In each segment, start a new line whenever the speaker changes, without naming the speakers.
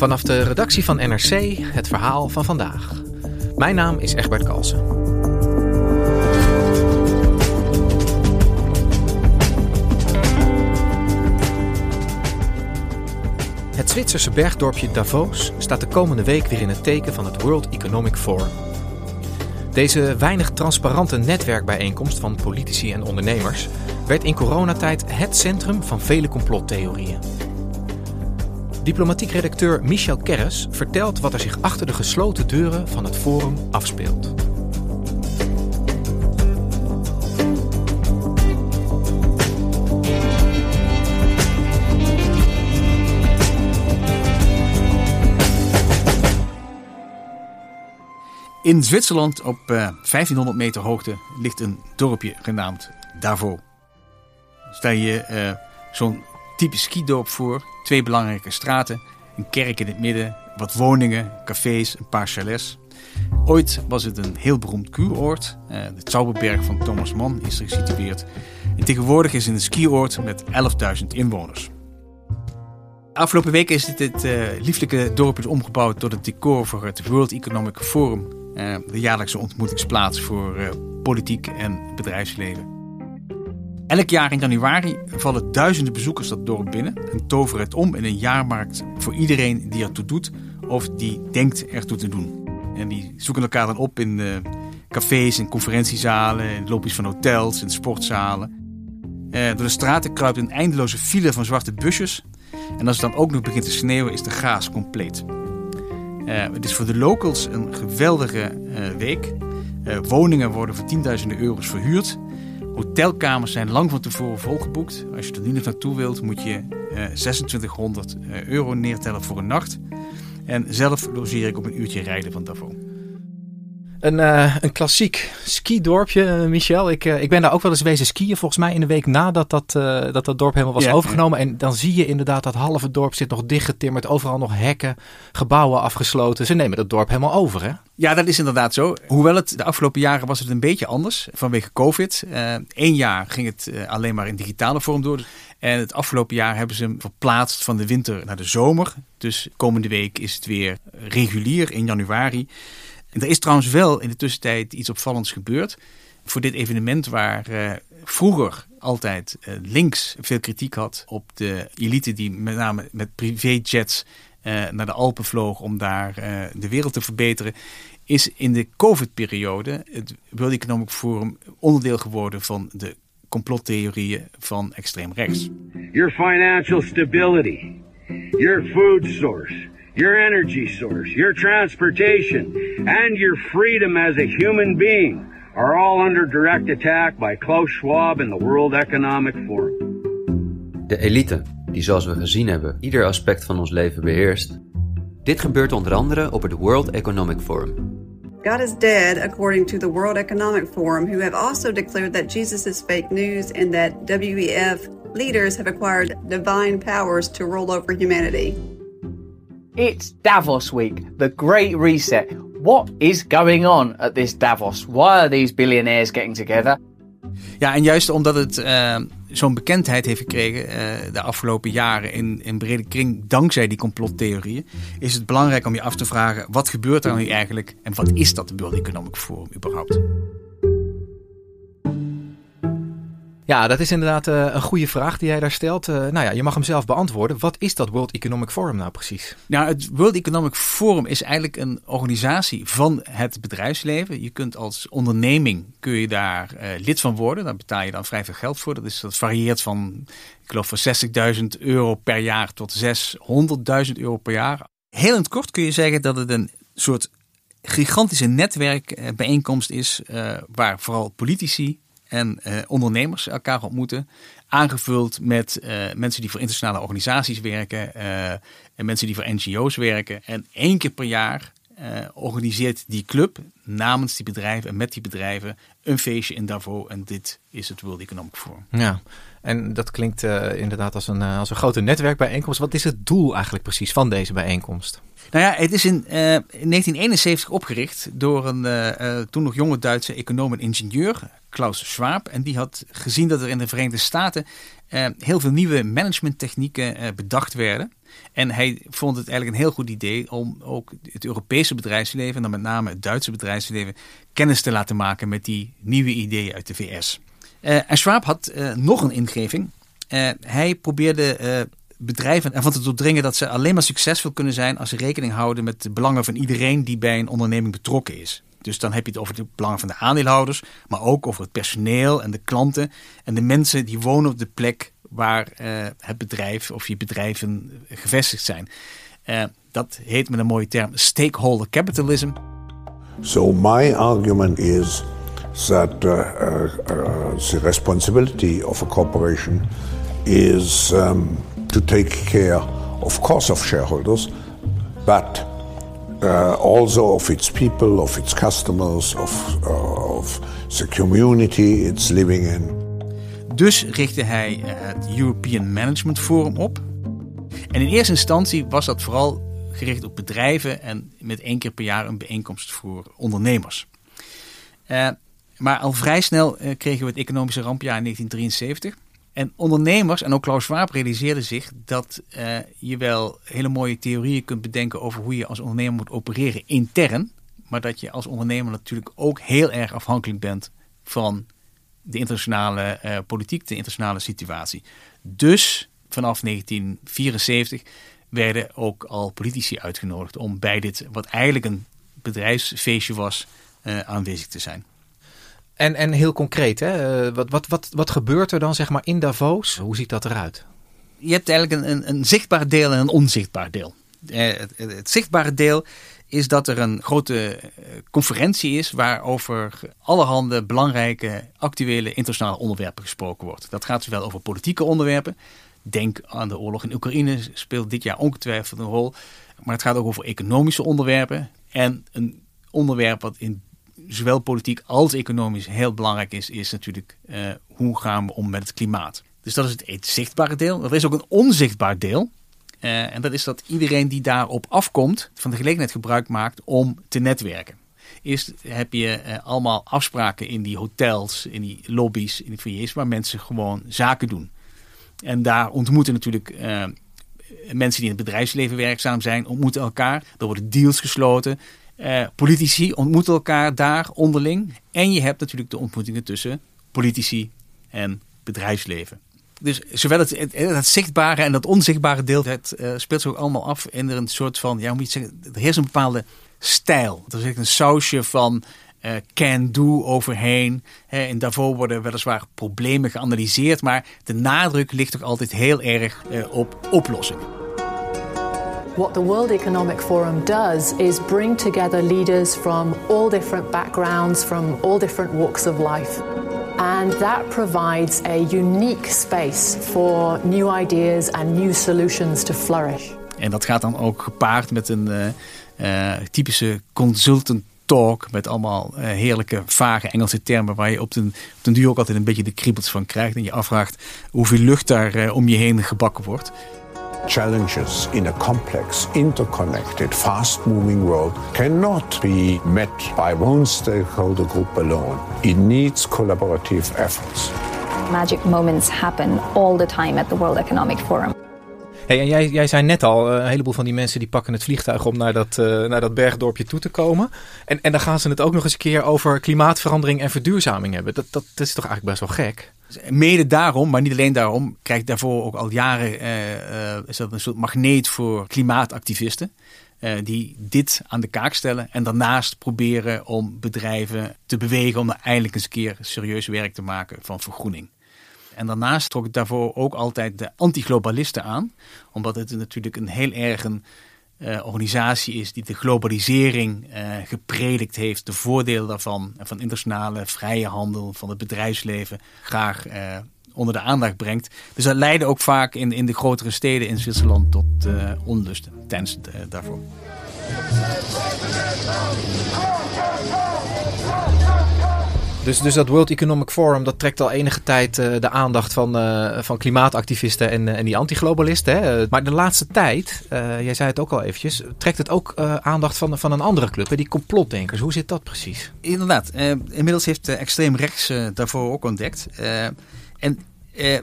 Vanaf de redactie van NRC het verhaal van vandaag. Mijn naam is Egbert Kalsen. Het Zwitserse bergdorpje Davos staat de komende week weer in het teken van het World Economic Forum. Deze weinig transparante netwerkbijeenkomst van politici en ondernemers werd in coronatijd het centrum van vele complottheorieën. Diplomatiek redacteur Michel Kerres vertelt wat er zich achter de gesloten deuren van het forum afspeelt.
In Zwitserland op 1500 meter hoogte ligt een dorpje genaamd Davos. Stel je uh, zo'n typisch skidorp voor. Twee belangrijke straten, een kerk in het midden, wat woningen, cafés, een paar chalets. Ooit was het een heel beroemd kuuroord. Uh, de Zauberberg van Thomas Mann is er gesitueerd. En tegenwoordig is het een skioord met 11.000 inwoners. Afgelopen week is dit uh, lieflijke dorpje omgebouwd tot het decor voor het World Economic Forum. Uh, de jaarlijkse ontmoetingsplaats voor politiek en bedrijfsleven. Elk jaar in januari vallen duizenden bezoekers dat dorp binnen en toveren het om in een jaarmarkt voor iedereen die ertoe doet of die denkt ertoe te doen. En die zoeken elkaar dan op in uh, cafés en conferentiezalen, in lobby's van hotels en sportzalen. Uh, door de straten kruipt een eindeloze file van zwarte busjes. En als het dan ook nog begint te sneeuwen, is de gaas compleet. Uh, het is voor de locals een geweldige week. woningen worden voor tienduizenden euro's verhuurd. Hotelkamers zijn lang van tevoren volgeboekt. Als je er niet naartoe wilt, moet je uh, 2600 euro neertellen voor een nacht. En zelf logeer ik op een uurtje rijden van Davos.
Een, uh, een klassiek skidorpje, uh, Michel. Ik, uh, ik ben daar ook wel eens wezen skiën, volgens mij in de week nadat dat, dat, dat dorp helemaal was ja, overgenomen. En dan zie je inderdaad dat halve dorp zit nog dichtgetimmerd. Overal nog hekken, gebouwen afgesloten. Ze nemen dat dorp helemaal over, hè?
Ja, dat is inderdaad zo. Hoewel het de afgelopen jaren was het een beetje anders vanwege COVID. Eén jaar ging het alleen maar in digitale vorm door. En het afgelopen jaar hebben ze hem verplaatst van de winter naar de zomer. Dus komende week is het weer regulier in januari. En er is trouwens wel in de tussentijd iets opvallends gebeurd. Voor dit evenement waar uh, vroeger altijd uh, links veel kritiek had op de elite die met name met privéjets uh, naar de Alpen vloog om daar de wereld te verbeteren, is in de COVID-periode het World Economic Forum onderdeel geworden van de complottheorieën van extreem rechts.
Your financial stability, your food source your energy source, your transportation, and your freedom as a human being are all under direct attack by Klaus Schwab and the World Economic Forum.
De elite, die zoals we gezien hebben ieder aspect van ons leven beheerst. Dit gebeurt onder andere op het World Economic Forum.
God is dead, according to the World Economic Forum, who have also declared that Jesus is fake news and that WEF leaders have acquired divine powers to rule over humanity.
It's Davos week, the great reset. What is going on at this Davos? Why are these billionaires getting together?
Ja, en juist omdat het uh, zo'n bekendheid heeft gekregen uh, de afgelopen jaren in, in brede kring, dankzij die complottheorieën, is het belangrijk om je af te vragen: wat gebeurt er nu eigenlijk en wat is dat World Economic Forum überhaupt?
Ja, dat is inderdaad uh, een goede vraag die jij daar stelt. Uh, nou ja, je mag hem zelf beantwoorden. Wat is dat World Economic Forum nou precies?
Nou, het World Economic Forum is eigenlijk een organisatie van het bedrijfsleven. Je kunt als onderneming kun je daar uh, lid van worden. Daar betaal je dan vrij veel geld voor. Dat, is, dat varieert van, ik geloof, van 60.000 euro per jaar tot 600.000 euro per jaar. Heel in het kort kun je zeggen dat het een soort gigantische netwerkbijeenkomst is, waar vooral politici en uh, ondernemers elkaar ontmoeten. Aangevuld met uh, mensen die voor internationale organisaties werken uh, en mensen die voor NGO's werken. En één keer per jaar organiseert die club namens die bedrijven en met die bedrijven een feestje in Davos. En dit is het World Economic Forum.
Ja, en dat klinkt inderdaad als een, als een grote netwerkbijeenkomst. Wat is het doel eigenlijk precies van deze bijeenkomst?
Nou ja, het is in, uh, in 1971 opgericht door een toen nog jonge Duitse econoom en ingenieur, Klaus Schwab. En die had gezien dat er in de Verenigde Staten heel veel nieuwe managementtechnieken bedacht werden. En hij vond het eigenlijk een heel goed idee om ook het Europese bedrijfsleven, en dan met name het Duitse bedrijfsleven, kennis te laten maken met die nieuwe ideeën uit de VS. en Schwab had nog een ingeving. hij probeerde bedrijven ervan te doordringen dat ze alleen maar succesvol kunnen zijn als ze rekening houden met de belangen van iedereen die bij een onderneming betrokken is. Dus dan heb je het over de belangen van de aandeelhouders, maar ook over het personeel en de klanten en de mensen die wonen op de plek waar het bedrijf of je bedrijven gevestigd zijn. Dat heet met een mooie term stakeholder capitalism.
So my argument is that uh, the responsibility of a corporation is um, to take care, of course, of shareholders, but uh, also of its people, of its customers, of, uh, of the community it's living in.
Dus richtte hij uh, het European Management Forum op. En in eerste instantie was dat vooral gericht op bedrijven en met één keer per jaar een bijeenkomst voor ondernemers. Uh, maar al vrij snel uh, kregen we het economische rampjaar in 1973. En ondernemers, en ook Klaus Schwab realiseerde zich dat uh, je wel hele mooie theorieën kunt bedenken over hoe je als ondernemer moet opereren intern. Maar dat je als ondernemer natuurlijk ook heel erg afhankelijk bent van de internationale uh, politiek, de internationale situatie. Dus vanaf 1974 werden ook al politici uitgenodigd om bij dit, wat eigenlijk een bedrijfsfeestje was, aanwezig te zijn.
En, en heel concreet, hè? Eh, wat, wat, wat, wat gebeurt er dan zeg maar in Davos? Hoe ziet dat eruit?
Je hebt eigenlijk een, zichtbaar deel en een onzichtbaar deel. Eh, het, het, zichtbare deel is dat er een grote eh, conferentie is waarover allerhande belangrijke actuele internationale onderwerpen gesproken wordt. Dat gaat zowel over politieke onderwerpen. Denk aan de oorlog in Oekraïne, speelt dit jaar ongetwijfeld een rol. Maar het gaat ook over economische onderwerpen. En een onderwerp wat in zowel politiek als economisch heel belangrijk is, is natuurlijk uh, hoe gaan we om met het klimaat. Dus dat is het, zichtbare deel. Er is ook een onzichtbaar deel. Uh, en dat is dat iedereen die daarop afkomt, van de gelegenheid gebruik maakt om te netwerken. Eerst heb je uh, allemaal afspraken in die hotels, in die lobby's, in die foyers, waar mensen gewoon zaken doen. En daar ontmoeten natuurlijk mensen die in het bedrijfsleven werkzaam zijn, ontmoeten elkaar. Er worden deals gesloten. Uh, politici ontmoeten elkaar daar onderling. En je hebt natuurlijk de ontmoetingen tussen politici en bedrijfsleven. Dus zowel het, het, zichtbare en dat onzichtbare deel, uh, speelt zich ook allemaal af in een soort van, ja, moet je zeggen, er heerst een bepaalde stijl. Er zit een sausje van uh, can-do overheen. He, in Davos worden weliswaar problemen geanalyseerd, maar de nadruk ligt toch altijd heel erg op oplossingen.
What the World Economic Forum does is bring together leaders from all different backgrounds, from all different walks of life. And that provides a unique space for new ideas and new solutions to flourish.
En dat gaat dan ook gepaard met een uh, uh, typische consultant talk met allemaal uh, heerlijke vage Engelse termen waar je op den, op den duur ook altijd een beetje de kriebels van krijgt en je afvraagt hoeveel lucht daar om je heen gebakken wordt.
Challenges in a complex, interconnected, fast moving world cannot be met by one stakeholder group alone. It needs collaborative efforts.
Magic moments happen all the time at the World Economic Forum.
Hey, en jij, jij zei net al, eh, een heleboel van die mensen die pakken het vliegtuig om naar dat, uh, naar dat bergdorpje toe te komen. En, en dan gaan ze het ook nog eens een keer over klimaatverandering en verduurzaming hebben. Dat, dat, dat is toch eigenlijk best wel gek?
Mede daarom, maar niet alleen daarom, krijgt daarvoor ook al jaren uh, uh, is dat een soort magneet voor klimaatactivisten. Uh, die dit aan de kaak stellen en daarnaast proberen om bedrijven te bewegen om er eindelijk eens een keer serieus werk te maken van vergroening. En daarnaast trok ik daarvoor ook altijd de antiglobalisten aan, omdat het natuurlijk een heel erg een uh, organisatie is die de globalisering uh, gepredikt heeft, de voordelen daarvan, van internationale vrije handel, van het bedrijfsleven, graag onder de aandacht brengt. Dus dat leidde ook vaak in, in de grotere steden in Zwitserland tot onlusten tijdens daarvoor.
Dus, dus dat World Economic Forum dat trekt al enige tijd uh, de aandacht van, uh, van klimaatactivisten en, uh, en die antiglobalisten. Maar de laatste tijd, jij zei het ook al eventjes, trekt het ook aandacht van, van een andere club, hè? die complotdenkers. Hoe zit dat precies?
Inderdaad. inmiddels heeft extreem rechts daarvoor ook ontdekt. en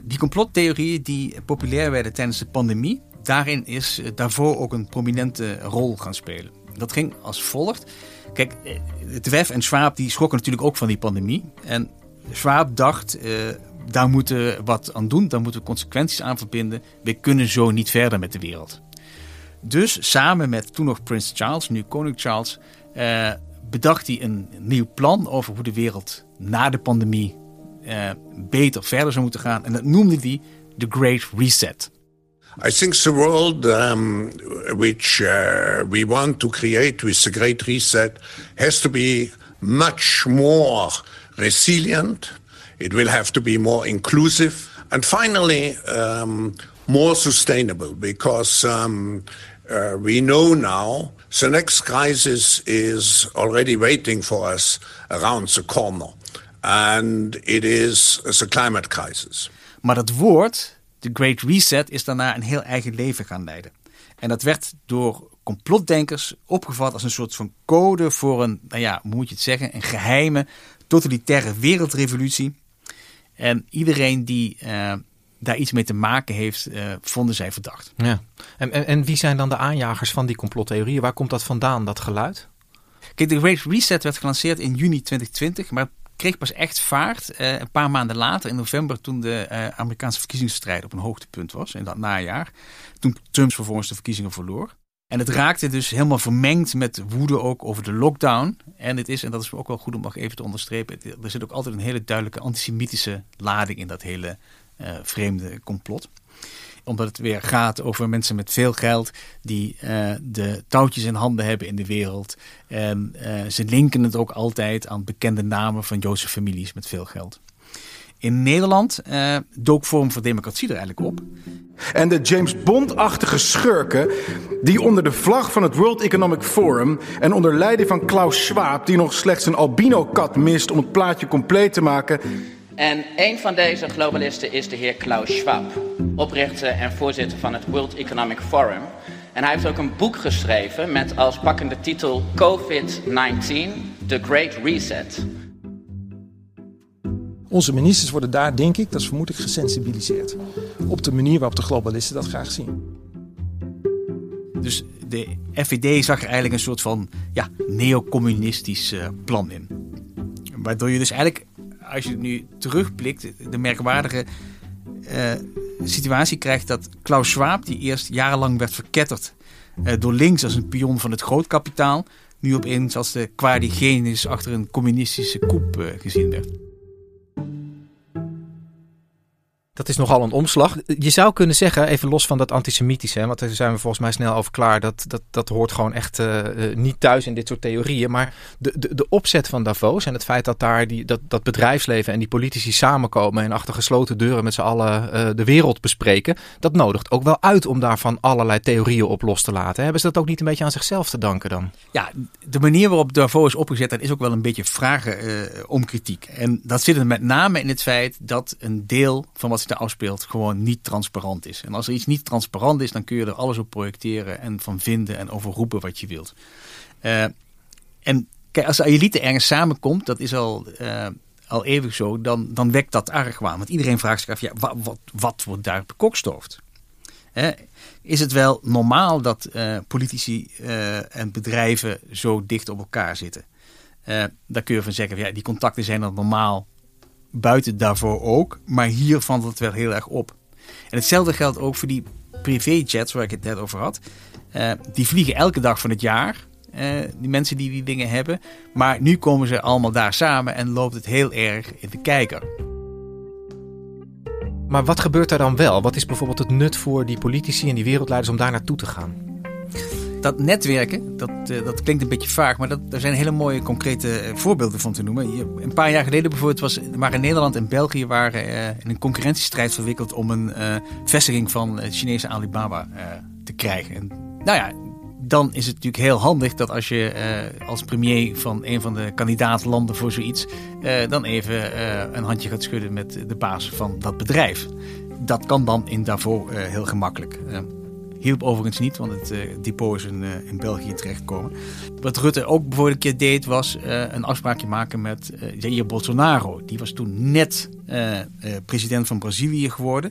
die complottheorieën die populair werden tijdens de pandemie, daarin is daarvoor ook een prominente rol gaan spelen. Dat ging als volgt. Kijk, het WEF en Schwab die schrokken natuurlijk ook van die pandemie. En Schwab dacht, uh, daar moeten we wat aan doen. Daar moeten we consequenties aan verbinden. We kunnen zo niet verder met de wereld. Dus samen met toen nog Prins Charles, nu koning Charles, uh, bedacht hij een nieuw plan over hoe de wereld na de pandemie beter verder zou moeten gaan. En dat noemde hij de Great Reset.
I think the world um, which uh, we want to create with the Great Reset has to be much more resilient. It will have to be more inclusive. And finally, um, more sustainable because um, uh, we know now the next crisis is already waiting for us around the corner. And it is the climate crisis.
Maar dat woord de Great Reset is daarna een heel eigen leven gaan leiden. En dat werd door complotdenkers opgevat als een soort van code voor een, nou ja, hoe moet je het zeggen, een geheime totalitaire wereldrevolutie. En iedereen die uh, daar iets mee te maken heeft, uh, vonden zij verdacht.
Ja. En, en, en wie zijn dan de aanjagers van die complottheorieën? Waar komt dat vandaan, dat geluid?
Kijk, de Great Reset werd gelanceerd in juni 2020, maar kreeg pas echt vaart uh, een paar maanden later, in november, toen de uh, Amerikaanse verkiezingsstrijd op een hoogtepunt was, in dat najaar. Toen Trump vervolgens de verkiezingen verloor. En het raakte dus helemaal vermengd met woede ook over de lockdown. En het is, en dat is ook wel goed om nog even te onderstrepen, er zit ook altijd een hele duidelijke antisemitische lading in dat hele uh, vreemde complot omdat het weer gaat over mensen met veel geld die uh, de touwtjes in handen hebben in de wereld. En uh, ze linken het ook altijd aan bekende namen van Joodse families met veel geld. In Nederland uh, dook Forum voor Democratie er eigenlijk op.
En de James Bond-achtige schurken die onder de vlag van het World Economic Forum en onder leiding van Klaus Schwab, die nog slechts een albino-kat mist om het plaatje compleet te maken,
en een van deze globalisten is de heer Klaus Schwab, oprichter en voorzitter van het World Economic Forum. En hij heeft ook een boek geschreven met als pakkende titel COVID-19, The Great Reset.
Onze ministers worden daar, denk ik, dat is vermoedelijk gesensibiliseerd. Op de manier waarop de globalisten dat graag zien.
Dus de FVD zag er eigenlijk een soort van ja, neocommunistisch uh, plan in. Waardoor je dus eigenlijk als je nu terugblikt, de merkwaardige uh, situatie krijgt dat Klaus Schwab, die eerst jarenlang werd verketterd uh, door links als een pion van het grootkapitaal, nu opeens als de quadigenius achter een communistische koep uh, gezien werd.
Dat is nogal een omslag. Je zou kunnen zeggen, even los van dat antisemitische, want daar zijn we volgens mij snel over klaar. Dat, dat, dat hoort gewoon echt uh, niet thuis in dit soort theorieën. Maar de, de, de opzet van Davos en het feit dat daar die, dat, dat bedrijfsleven en die politici samenkomen en achter gesloten deuren met z'n allen uh, de wereld bespreken, dat nodigt ook wel uit om daarvan allerlei theorieën op los te laten. Hebben ze dat ook niet een beetje aan zichzelf te danken dan?
Ja, de manier waarop Davos is opgezet, dat is ook wel een beetje vragen om kritiek. En dat zit er met name in het feit dat een deel van wat daar afspeelt gewoon niet transparant is. En als er iets niet transparant is, dan kun je er alles op projecteren en van vinden en overroepen wat je wilt. Uh, en kijk, als de elite ergens samenkomt, dat is al, uh, al eeuwig zo, dan, dan wekt dat argwaan. Want iedereen vraagt zich af, ja, wat, wat, wat wordt daar bekokstoofd? Is het wel normaal dat uh, politici en bedrijven zo dicht op elkaar zitten? daar kun je van zeggen, ja, die contacten zijn dan normaal buiten daarvoor ook. Maar hier valt het wel heel erg op. En hetzelfde geldt ook voor die privéjets waar ik het net over had. Uh, die vliegen elke dag van het jaar. Uh, die mensen die die dingen hebben. Maar nu komen ze allemaal daar samen en loopt het heel erg in de kijker.
Maar wat gebeurt er dan wel? Wat is bijvoorbeeld het nut voor die politici en die wereldleiders om daar naartoe te gaan?
Dat netwerken, dat, uh, dat klinkt een beetje vaag, maar dat, daar zijn hele mooie concrete uh, voorbeelden van te noemen. Een paar jaar geleden bijvoorbeeld was, waren Nederland en België waren, uh, in een concurrentiestrijd verwikkeld om een vestiging van het Chinese Alibaba te krijgen. En, nou ja, dan is het natuurlijk heel handig dat als je als premier van een van de kandidaatlanden voor zoiets, dan even een handje gaat schudden met de baas van dat bedrijf. Dat kan dan in Davos heel gemakkelijk. Hielp overigens niet, want het depot is in, in België terechtgekomen. Wat Rutte ook bijvoorbeeld een keer deed, was een afspraakje maken met Jair Bolsonaro. Die was toen net president van Brazilië geworden.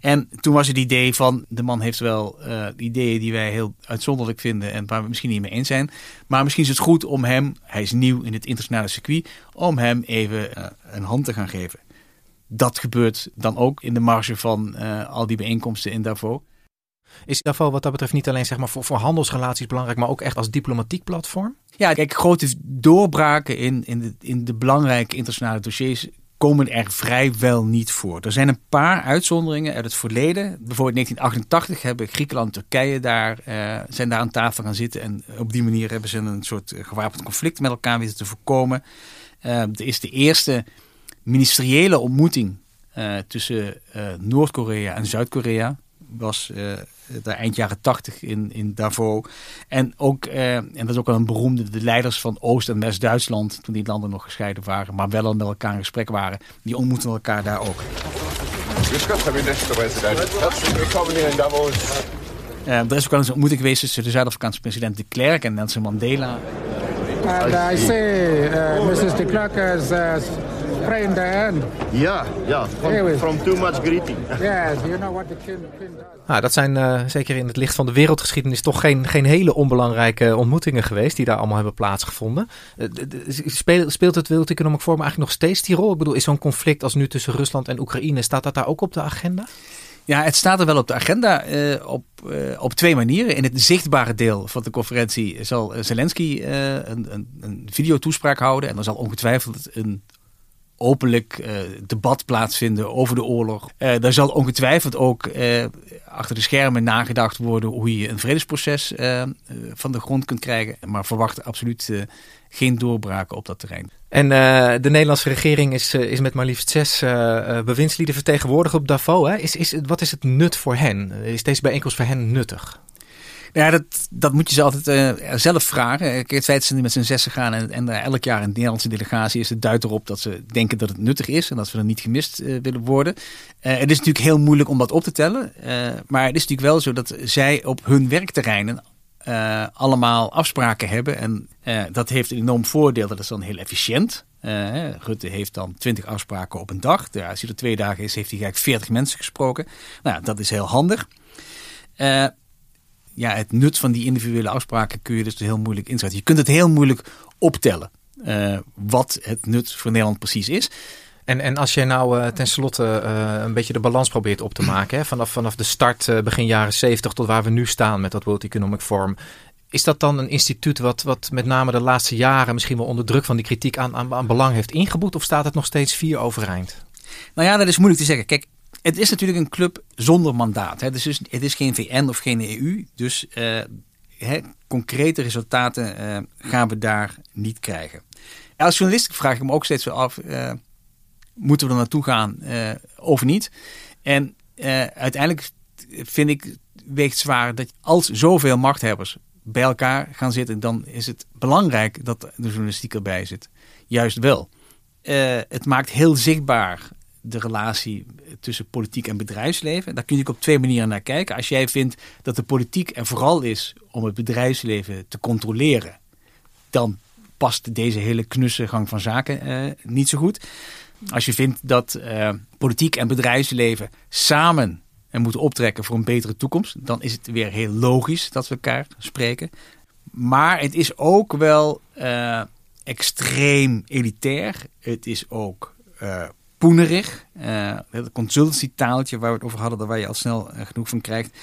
En toen was het idee van, de man heeft wel ideeën die wij heel uitzonderlijk vinden en waar we misschien niet mee eens zijn. Maar misschien is het goed om hem, hij is nieuw in het internationale circuit, om hem even een hand te gaan geven. Dat gebeurt dan ook in de marge van al die bijeenkomsten in Davos.
Is Davos wat dat betreft niet alleen zeg maar, voor, handelsrelaties belangrijk, maar ook echt als diplomatiek platform?
Ja, kijk, grote doorbraken in, in, de, in de belangrijke internationale dossiers komen er vrijwel niet voor. Er zijn een paar uitzonderingen uit het verleden. Bijvoorbeeld 1988 hebben Griekenland en Turkije daar, uh, zijn daar aan tafel gaan zitten. En op die manier hebben ze een soort eh, gewapend conflict met elkaar weten te voorkomen. Uh, er is de eerste ministeriële ontmoeting tussen Noord-Korea en Zuid-Korea. Was daar eind jaren tachtig in, in Davos. En ook, eh, en dat is ook wel een beroemde, de leiders van Oost- en West-Duitsland, toen die landen nog gescheiden waren, maar wel met elkaar in gesprek waren, die ontmoeten elkaar daar ook. Uh, er is ook wel eens een ontmoeting geweest tussen de Zuid-Afrikaanse president de Klerk en Nelson Mandela.
And I see uh, Mrs. de Klerk has
Ja, ja, from, from too much greeting.
Yes, you know what the king, king does.
Nou, dat zijn uh, zeker in het licht van de wereldgeschiedenis toch geen, geen hele onbelangrijke ontmoetingen geweest die daar allemaal hebben plaatsgevonden. Uh, speelt, speelt het World Economic Forum eigenlijk nog steeds die rol? Ik bedoel, is zo'n conflict als nu tussen Rusland en Oekraïne, staat dat daar ook op de agenda?
Ja, het staat er wel op de agenda uh, op, uh, op twee manieren. In het zichtbare deel van de conferentie zal Zelensky uh, een, een, een videotoespraak houden. En er zal ongetwijfeld een openlijk uh, debat plaatsvinden over de oorlog. Uh, daar zal ongetwijfeld ook uh, achter de schermen nagedacht worden hoe je een vredesproces van de grond kunt krijgen. Maar verwacht absoluut geen doorbraken op dat terrein.
En de Nederlandse regering is, is met maar liefst zes bewindslieden vertegenwoordigd op Davos. Hè? Is, is, wat is het nut voor hen? Is deze bijeenkomst voor hen nuttig?
Ja, dat, dat moet je ze altijd uh, zelf vragen. Feit dat ze met z'n zessen gaan en, en elk jaar een Nederlandse delegatie is, het duidt erop dat ze denken dat het nuttig is en dat we er niet gemist uh, willen worden. Uh, het is natuurlijk heel moeilijk om dat op te tellen. maar het is natuurlijk wel zo dat zij op hun werkterreinen allemaal afspraken hebben. En dat heeft een enorm voordeel. Dat is dan heel efficiënt. Rutte heeft dan 20 afspraken op een dag. Ja, als hij er twee dagen is, heeft hij eigenlijk 40 mensen gesproken. Nou, dat is heel handig ja, het nut van die individuele afspraken kun je dus heel moeilijk inschatten. Je kunt het heel moeilijk optellen uh, wat het nut voor Nederland precies is.
En, en als je nou uh, tenslotte uh, een beetje de balans probeert op te maken, hè, vanaf, vanaf de start begin jaren 70 tot waar we nu staan met dat World Economic Forum. Is dat dan een instituut wat, wat met name de laatste jaren misschien wel onder druk van die kritiek aan, aan, aan belang heeft ingeboet? Of staat het nog steeds vier overeind?
Nou ja, dat is moeilijk te zeggen. Kijk, het is natuurlijk een club zonder mandaat. Hè. Dus het is geen VN of geen EU. Dus uh, hè, concrete resultaten uh, gaan we daar niet krijgen. Als journalist vraag ik me ook steeds af: uh, moeten we er naartoe gaan of niet? En uiteindelijk vind ik weegt zwaar dat als zoveel machthebbers bij elkaar gaan zitten, dan is het belangrijk dat de journalistiek erbij zit. Juist wel. het maakt heel zichtbaar de relatie tussen politiek en bedrijfsleven. Daar kun je op twee manieren naar kijken. Als jij vindt dat de politiek er vooral is om het bedrijfsleven te controleren, dan past deze hele knusse gang van zaken eh, niet zo goed. Als je vindt dat eh, politiek en bedrijfsleven samen en moeten optrekken voor een betere toekomst, dan is het weer heel logisch dat we elkaar spreken. Maar het is ook wel uh, extreem elitair. Het is ook uh, poenerig. Uh, het consultancy-taaltje waar we het over hadden, waar je al snel uh, genoeg van krijgt.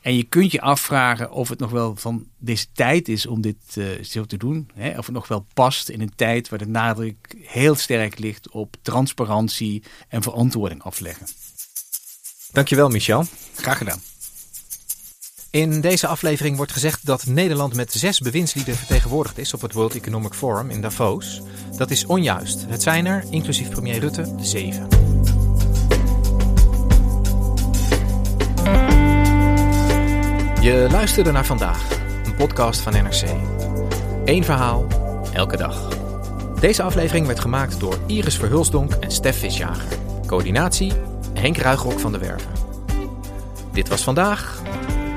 En je kunt je afvragen of het nog wel van deze tijd is om dit uh, zo te doen. Hè? Of het nog wel past in een tijd waar de nadruk heel sterk ligt op transparantie en verantwoording afleggen.
Dankjewel, Michel.
Graag gedaan.
In deze aflevering wordt gezegd dat Nederland met zes bewindslieden vertegenwoordigd is op het World Economic Forum in Davos. Dat is onjuist. Het zijn er, inclusief premier Rutte, zeven. Je luisterde naar vandaag, een podcast van NRC. Eén verhaal, elke dag. Deze aflevering werd gemaakt door Iris Verhulsdonk en Stef Visjager. Coördinatie Henk Ruigrok van de Werven. Dit was vandaag,